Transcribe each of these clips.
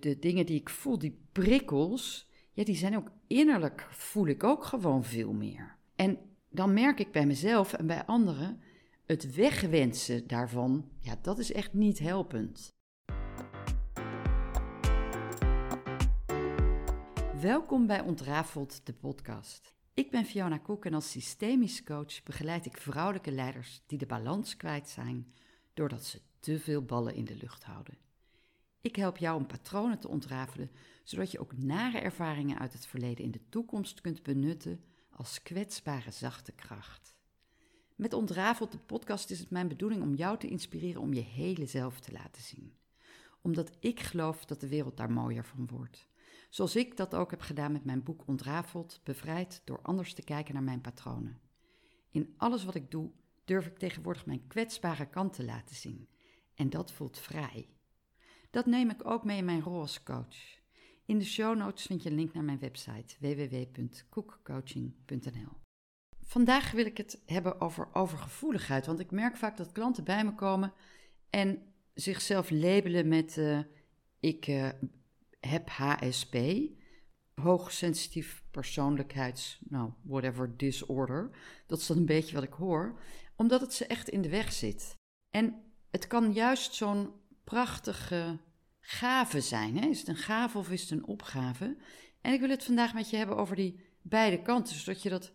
de dingen die ik voel, die prikkels, ja, die zijn ook innerlijk, voel ik ook gewoon veel meer. En dan merk ik bij mezelf en bij anderen, het wegwensen daarvan, ja, dat is echt niet helpend. Welkom bij Ontrafeld, de podcast. Ik ben Fiona Koek en als systemisch coach begeleid ik vrouwelijke leiders die de balans kwijt zijn doordat ze te veel ballen in de lucht houden. Ik help jou om patronen te ontrafelen, zodat je ook nare ervaringen uit het verleden in de toekomst kunt benutten als kwetsbare zachte kracht. Met Ontrafeld de podcast is het mijn bedoeling om jou te inspireren om je hele zelf te laten zien. Omdat ik geloof dat de wereld daar mooier van wordt. Zoals ik dat ook heb gedaan met mijn boek Ontrafeld, bevrijd door anders te kijken naar mijn patronen. In alles wat ik doe, durf ik tegenwoordig mijn kwetsbare kant te laten zien. En dat voelt vrij. Dat neem ik ook mee in mijn rol als coach. In de show notes vind je een link naar mijn website www.koekcoaching.nl. Vandaag wil ik het hebben over overgevoeligheid, want ik merk vaak dat klanten bij me komen en zichzelf labelen met uh, ik uh, heb HSP, hoogsensitief persoonlijkheids, nou, whatever disorder. Dat is dan een beetje wat ik hoor, omdat het ze echt in de weg zit. En het kan juist zo'n prachtige gave zijn. Hè? Is het een gave of is het een opgave? En ik wil het vandaag met je hebben over die beide kanten, zodat je dat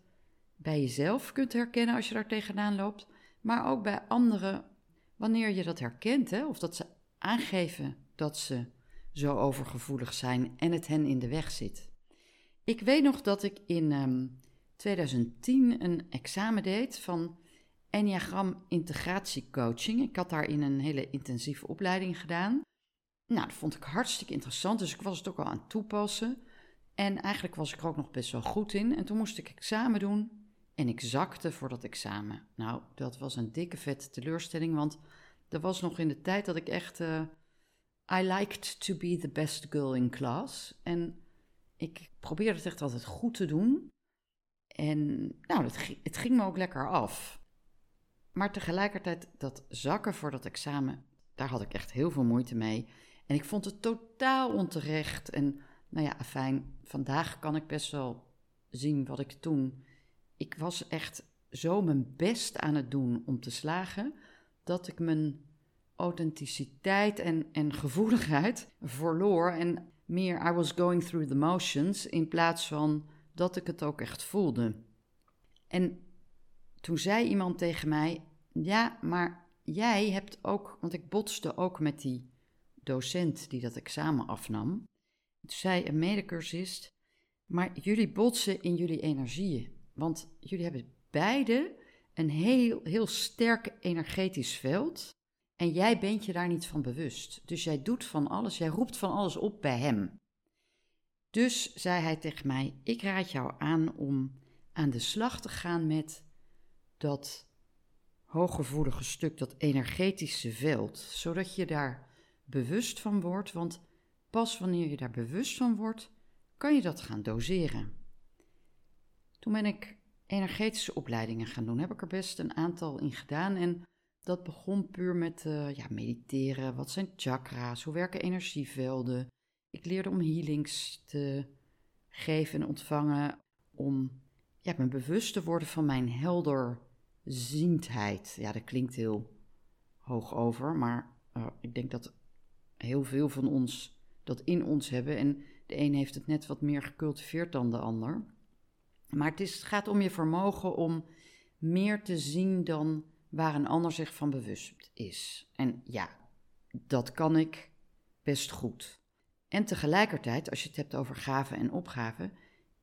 bij jezelf kunt herkennen als je daar tegenaan loopt, maar ook bij anderen wanneer je dat herkent, hè? of dat ze aangeven dat ze zo overgevoelig zijn en het hen in de weg zit. Ik weet nog dat ik in 2010 ehm, een examen deed van Enneagram integratiecoaching. Ik had daarin een hele intensieve opleiding gedaan. Nou, dat vond ik hartstikke interessant, dus ik was het ook al aan het toepassen. En eigenlijk was ik er ook nog best wel goed in. En toen moest ik examen doen en ik zakte voor dat examen. Nou, dat was een dikke vette teleurstelling, want dat was nog in de tijd dat ik echt... Uh, I liked to be the best girl in class. En ik probeerde het echt altijd goed te doen. En nou, het ging me ook lekker af. Maar tegelijkertijd, dat zakken voor dat examen, daar had ik echt heel veel moeite mee. En ik vond het totaal onterecht. En nou ja, fijn, vandaag kan ik best wel zien wat ik toen. Ik was echt zo mijn best aan het doen om te slagen, dat ik mijn authenticiteit en, en gevoeligheid verloor. En meer I was going through the motions in plaats van dat ik het ook echt voelde. En toen zei iemand tegen mij: Ja, maar jij hebt ook, want ik botste ook met die docent die dat examen afnam. Toen zei een medecursist: Maar jullie botsen in jullie energieën. Want jullie hebben beide een heel, heel sterk energetisch veld. En jij bent je daar niet van bewust. Dus jij doet van alles, jij roept van alles op bij hem. Dus zei hij tegen mij: Ik raad jou aan om aan de slag te gaan met dat hooggevoelige stuk, dat energetische veld, zodat je daar bewust van wordt, want pas wanneer je daar bewust van wordt, kan je dat gaan doseren. Toen ben ik energetische opleidingen gaan doen, heb ik er best een aantal in gedaan. En dat begon puur met uh, ja, mediteren, wat zijn chakra's, hoe werken energievelden. Ik leerde om healings te geven en ontvangen, om ja, me bewust te worden van mijn helderziendheid. Ja, dat klinkt heel hoog over, maar uh, ik denk dat heel veel van ons dat in ons hebben. En de een heeft het net wat meer gecultiveerd dan de ander. Maar het, is, het gaat om je vermogen om meer te zien dan waar een ander zich van bewust is. En ja, dat kan ik best goed. En tegelijkertijd, als je het hebt over gaven en opgaven,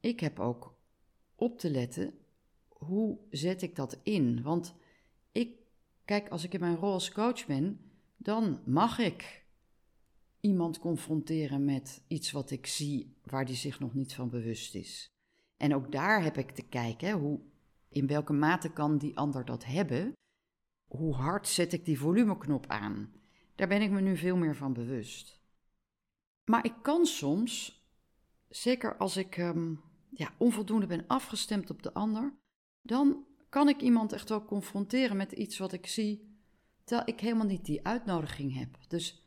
ik heb ook op te letten hoe zet ik dat in. Want ik, kijk, als ik in mijn rol als coach ben, dan mag ik iemand confronteren met iets wat ik zie waar die zich nog niet van bewust is. En ook daar heb ik te kijken, hoe, in welke mate kan die ander dat hebben? Hoe hard zet ik die volumeknop aan? Daar ben ik me nu veel meer van bewust. Maar ik kan soms, zeker als ik um, ja, onvoldoende ben afgestemd op de ander, dan kan ik iemand echt wel confronteren met iets wat ik zie, terwijl ik helemaal niet die uitnodiging heb. Dus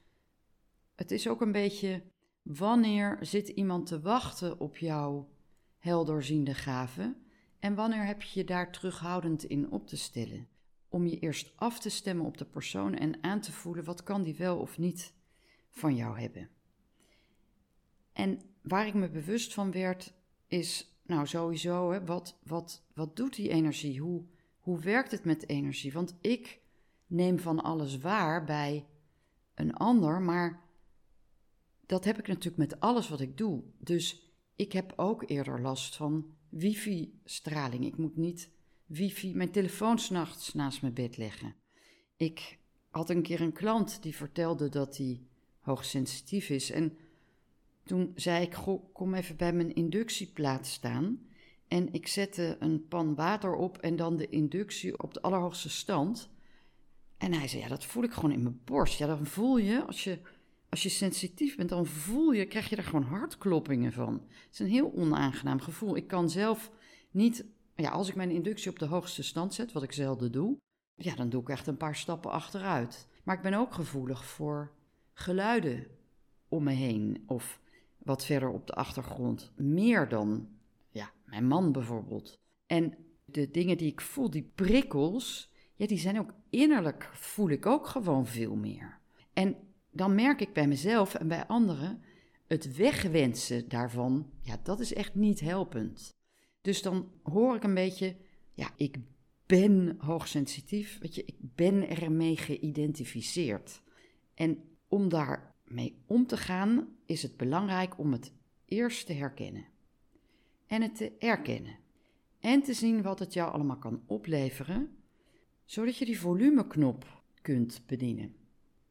het is ook een beetje Wanneer zit iemand te wachten op jouw helderziende gave? En wanneer heb je je daar terughoudend in op te stellen? Om je eerst af te stemmen op de persoon en aan te voelen wat kan die wel of niet van jou hebben. En waar ik me bewust van werd, is nou sowieso, hè, wat, wat, wat doet die energie? Hoe, hoe werkt het met energie? Want ik neem van alles waar bij een ander, maar dat heb ik natuurlijk met alles wat ik doe. Dus ik heb ook eerder last van wifi-straling. Ik moet niet wifi, mijn telefoon s'nachts naast mijn bed leggen. Ik had een keer een klant die vertelde dat hij hoogsensitief is. En toen zei ik, kom even bij mijn inductieplaat staan. En ik zette een pan water op en dan de inductie op de allerhoogste stand. En hij zei, ja, dat voel ik gewoon in mijn borst. Ja, dan voel je, als je, als je sensitief bent, dan voel je, krijg je er gewoon hartkloppingen van. Het is een heel onaangenaam gevoel. Ik kan zelf niet, ja, als ik mijn inductie op de hoogste stand zet, wat ik zelden doe, ja, dan doe ik echt een paar stappen achteruit. Maar ik ben ook gevoelig voor geluiden om me heen of wat verder op de achtergrond. Meer dan ja, mijn man bijvoorbeeld. En de dingen die ik voel, die prikkels, ja, die zijn ook innerlijk, voel ik ook gewoon veel meer. En dan merk ik bij mezelf en bij anderen, het wegwensen daarvan, ja, dat is echt niet helpend. Dus dan hoor ik een beetje, ja, ik ben hoogsensitief, weet je, ik ben ermee geïdentificeerd. En om daarmee om te gaan, is het belangrijk om het eerst te herkennen. En het te erkennen. En te zien wat het jou allemaal kan opleveren, zodat je die volumeknop kunt bedienen.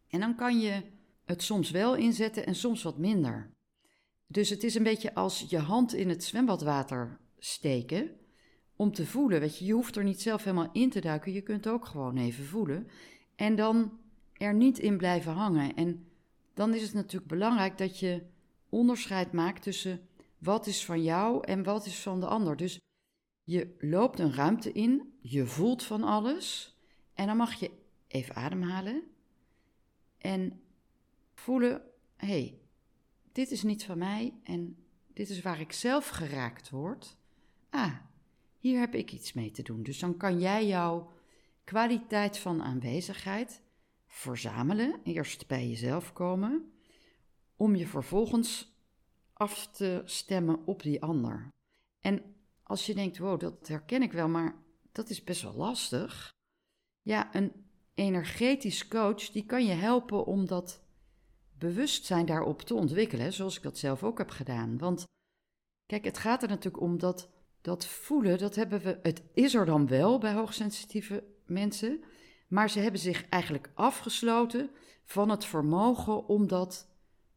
En dan kan je het soms wel inzetten en soms wat minder. Dus het is een beetje als je hand in het zwembadwater steken om te voelen. Weet je, je hoeft er niet zelf helemaal in te duiken, je kunt ook gewoon even voelen. En dan er niet in blijven hangen. En dan is het natuurlijk belangrijk dat je onderscheid maakt tussen wat is van jou en wat is van de ander. Dus je loopt een ruimte in, je voelt van alles en dan mag je even ademhalen en voelen: hé, hey, dit is niet van mij en dit is waar ik zelf geraakt word. Ah, hier heb ik iets mee te doen. Dus dan kan jij jouw kwaliteit van aanwezigheid verzamelen, eerst bij jezelf komen, om je vervolgens af te stemmen op die ander. En als je denkt, wow, dat herken ik wel, maar dat is best wel lastig. Ja, een energetisch coach, die kan je helpen om dat bewustzijn daarop te ontwikkelen, zoals ik dat zelf ook heb gedaan. Want kijk, het gaat er natuurlijk om dat, dat voelen, dat hebben we, het is er dan wel bij hoogsensitieve mensen, maar ze hebben zich eigenlijk afgesloten van het vermogen om dat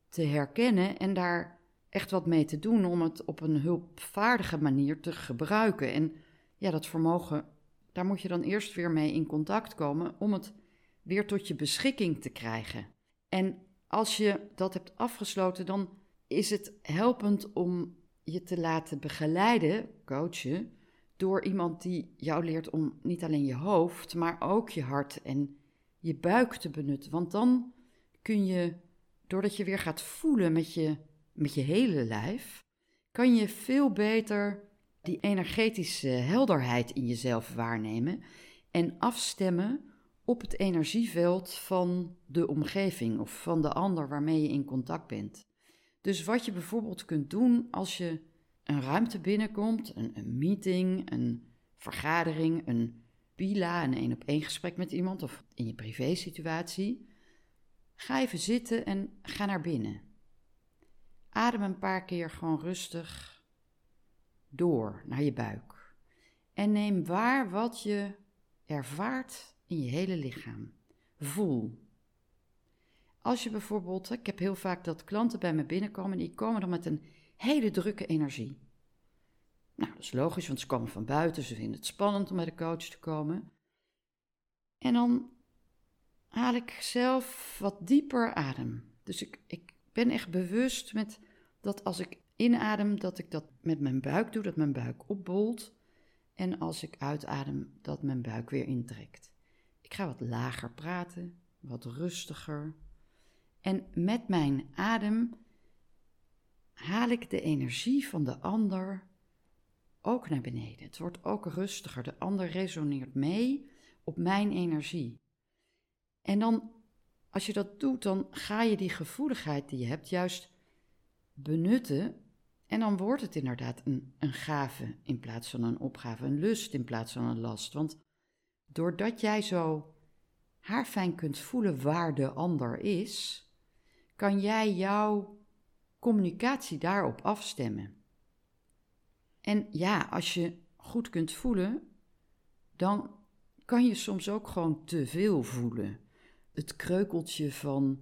te herkennen en daar echt wat mee te doen om het op een hulpvaardige manier te gebruiken. En ja, dat vermogen, daar moet je dan eerst weer mee in contact komen om het weer tot je beschikking te krijgen. En als je dat hebt afgesloten, dan is het helpend om je te laten begeleiden, coachen, door iemand die jou leert om niet alleen je hoofd, maar ook je hart en je buik te benutten. Want dan kun je, doordat je weer gaat voelen met je, met je hele lijf, kan je veel beter die energetische helderheid in jezelf waarnemen en afstemmen op het energieveld van de omgeving of van de ander waarmee je in contact bent. Dus wat je bijvoorbeeld kunt doen als je een ruimte binnenkomt, een, een meeting, een vergadering, een pila, een één op één gesprek met iemand of in je privésituatie, ga even zitten en ga naar binnen. Adem een paar keer gewoon rustig door naar je buik. En neem waar wat je ervaart in je hele lichaam. Voel. Als je bijvoorbeeld, ik heb heel vaak dat klanten bij me binnenkomen, die komen dan met een hele drukke energie. Nou, dat is logisch, want ze komen van buiten, ze vinden het spannend om bij de coach te komen. En dan haal ik zelf wat dieper adem. Dus ik, ik ben echt bewust met dat als ik inadem, dat ik dat met mijn buik doe, dat mijn buik opbolt. En als ik uitadem, dat mijn buik weer intrekt. Ik ga wat lager praten, wat rustiger. En met mijn adem haal ik de energie van de ander ook naar beneden. Het wordt ook rustiger. De ander resoneert mee op mijn energie. En dan, als je dat doet, dan ga je die gevoeligheid die je hebt juist benutten. En dan wordt het inderdaad een, een gave in plaats van een opgave, een lust in plaats van een last. Want doordat jij zo haarfijn kunt voelen waar de ander is, kan jij jouw communicatie daarop afstemmen. En ja, als je goed kunt voelen, dan kan je soms ook gewoon te veel voelen. Het kreukeltje van,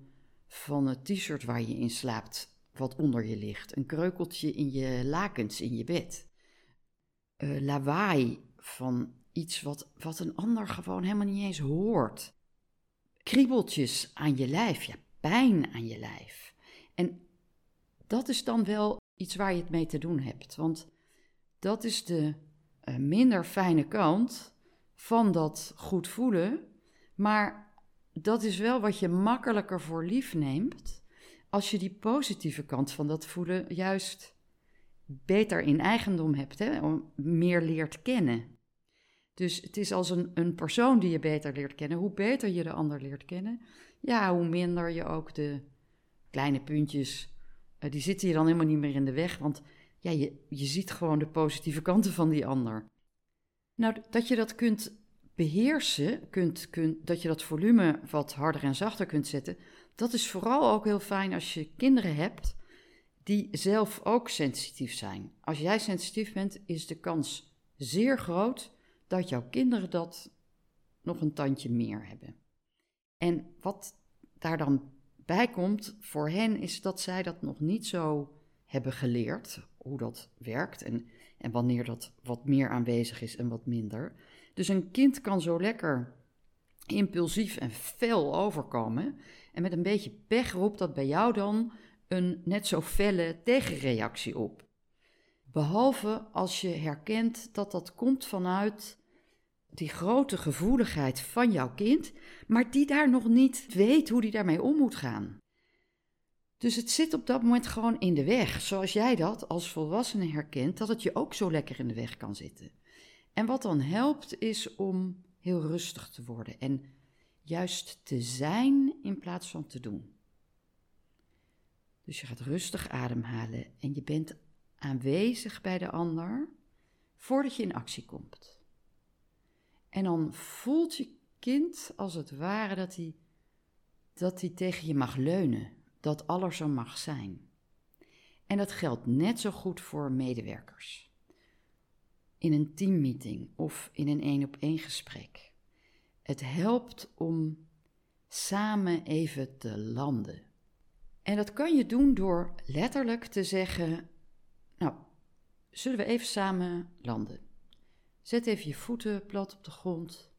van het t-shirt waar je in slaapt, wat onder je ligt. Een kreukeltje in je lakens in je bed. Uh, lawaai van iets wat, wat een ander gewoon helemaal niet eens hoort. Kriebeltjes aan je lijf, ja, pijn aan je lijf. En dat is dan wel iets waar je het mee te doen hebt. Want dat is de uh, minder fijne kant van dat goed voelen. Maar dat is wel wat je makkelijker voor lief neemt als je die positieve kant van dat voelen juist beter in eigendom hebt, hè, meer leert kennen. Dus het is als een, een persoon die je beter leert kennen. Hoe beter je de ander leert kennen, ja, hoe minder je ook de kleine puntjes, uh, die zitten je dan helemaal niet meer in de weg. Want ja, je, je ziet gewoon de positieve kanten van die ander. Nou, dat je dat kunt beheersen, kunt, kunt, dat je dat volume wat harder en zachter kunt zetten, dat is vooral ook heel fijn als je kinderen hebt die zelf ook sensitief zijn. Als jij sensitief bent, is de kans zeer groot dat jouw kinderen dat nog een tandje meer hebben. En wat daar dan bij komt voor hen, is dat zij dat nog niet zo hebben geleerd, hoe dat werkt en, en wanneer dat wat meer aanwezig is en wat minder. Dus een kind kan zo lekker impulsief en fel overkomen. En met een beetje pech roept dat bij jou dan een net zo felle tegenreactie op. Behalve als je herkent dat dat komt vanuit die grote gevoeligheid van jouw kind, maar die daar nog niet weet hoe die daarmee om moet gaan. Dus het zit op dat moment gewoon in de weg, zoals jij dat als volwassene herkent, dat het je ook zo lekker in de weg kan zitten. En wat dan helpt is om heel rustig te worden en juist te zijn in plaats van te doen. Dus je gaat rustig ademhalen en je bent aanwezig bij de ander voordat je in actie komt. En dan voelt je kind als het ware dat hij, dat hij tegen je mag leunen, dat alles er mag zijn. En dat geldt net zo goed voor medewerkers. In een teammeeting of in een één op één gesprek. Het helpt om samen even te landen. En dat kan je doen door letterlijk te zeggen: Nou, zullen we even samen landen? Zet even je voeten plat op de grond.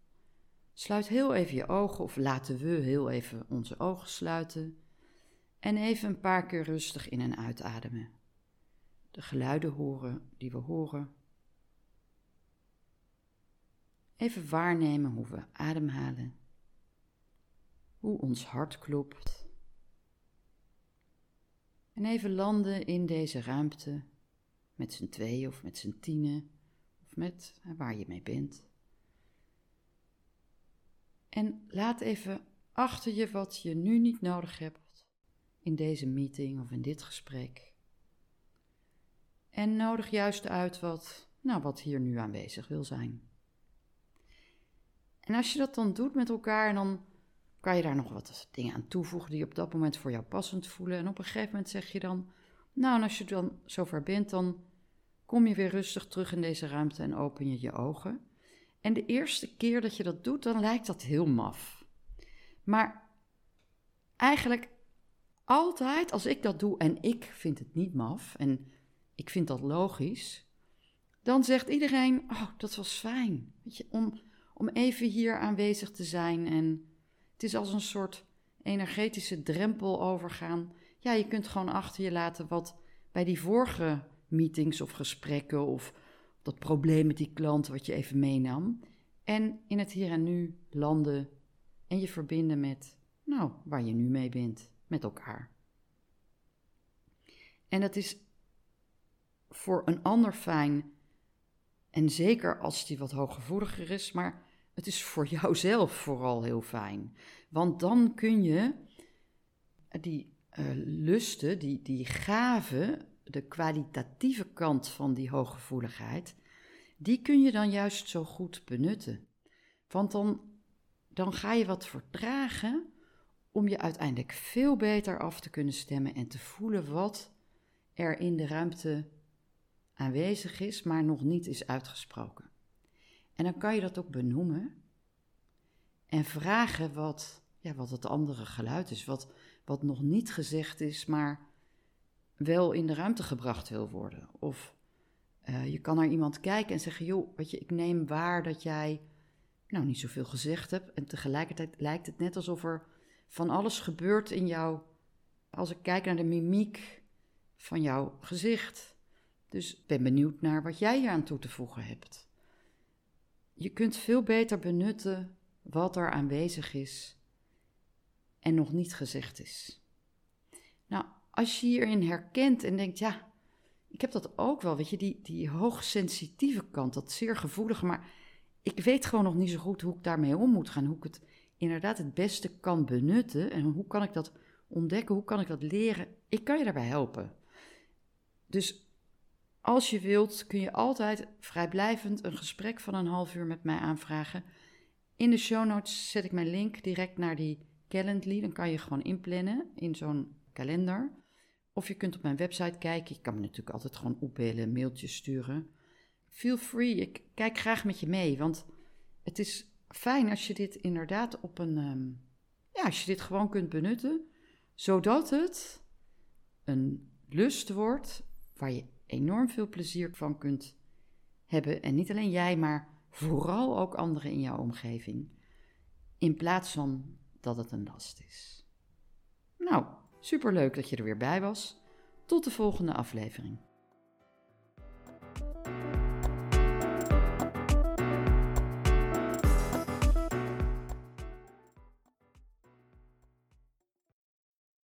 Sluit heel even je ogen, of laten we heel even onze ogen sluiten. En even een paar keer rustig in en uitademen. De geluiden horen die we horen. Even waarnemen hoe we ademhalen. Hoe ons hart klopt. En even landen in deze ruimte met z'n tweeën of met z'n tienen met waar je mee bent. En laat even achter je wat je nu niet nodig hebt in deze meeting of in dit gesprek. En nodig juist uit wat, nou, wat hier nu aanwezig wil zijn. En als je dat dan doet met elkaar, dan kan je daar nog wat dingen aan toevoegen die op dat moment voor jou passend voelen. En op een gegeven moment zeg je dan, nou, en als je dan zover bent, dan kom je weer rustig terug in deze ruimte en open je je ogen. En de eerste keer dat je dat doet, dan lijkt dat heel maf. Maar eigenlijk altijd als ik dat doe en ik vind het niet maf en ik vind dat logisch, dan zegt iedereen: Oh, dat was fijn. Weet je, om, om even hier aanwezig te zijn. En het is als een soort energetische drempel overgaan. Ja, je kunt gewoon achter je laten wat bij die vorige meetings of gesprekken of dat probleem met die klant wat je even meenam. En in het hier en nu landen en je verbinden met, nou, waar je nu mee bent, met elkaar. En dat is voor een ander fijn. En zeker als die wat hooggevoeliger is, maar het is voor jouzelf vooral heel fijn. Want dan kun je die uh, lusten, die, die gaven, de kwalitatieve kant van die hooggevoeligheid, die kun je dan juist zo goed benutten. Want dan, dan ga je wat vertragen om je uiteindelijk veel beter af te kunnen stemmen en te voelen wat er in de ruimte aanwezig is, maar nog niet is uitgesproken. En dan kan je dat ook benoemen en vragen wat, ja, wat het andere geluid is, wat, wat nog niet gezegd is, maar wel in de ruimte gebracht wil worden. Of uh, je kan naar iemand kijken en zeggen: Joh, weet je, ik neem waar dat jij nou niet zoveel gezegd hebt. En tegelijkertijd lijkt het net alsof er van alles gebeurt in jou. Als ik kijk naar de mimiek van jouw gezicht. Dus ik ben benieuwd naar wat jij hier aan toe te voegen hebt. Je kunt veel beter benutten wat er aanwezig is en nog niet gezegd is. Nou, als je hierin herkent en denkt, ja, ik heb dat ook wel, weet je, die, die hoogsensitieve kant, dat zeer gevoelige, maar ik weet gewoon nog niet zo goed hoe ik daarmee om moet gaan, hoe ik het inderdaad het beste kan benutten en hoe kan ik dat ontdekken, hoe kan ik dat leren. Ik kan je daarbij helpen. Dus als je wilt, kun je altijd vrijblijvend een gesprek van een half uur met mij aanvragen. In de show notes zet ik mijn link direct naar die Calendly. Dan kan je gewoon inplannen in zo'n kalender. Of je kunt op mijn website kijken. Je kan me natuurlijk altijd gewoon opbellen, mailtjes sturen. Feel free, ik kijk graag met je mee. Want het is fijn als je dit inderdaad op een. Ehm, ja, als je dit gewoon kunt benutten. Zodat het een lust wordt waar je enorm veel plezier van kunt hebben. En niet alleen jij, maar vooral ook anderen in jouw omgeving. In plaats van dat het een last is. Nou, superleuk dat je er weer bij was. Tot de volgende aflevering.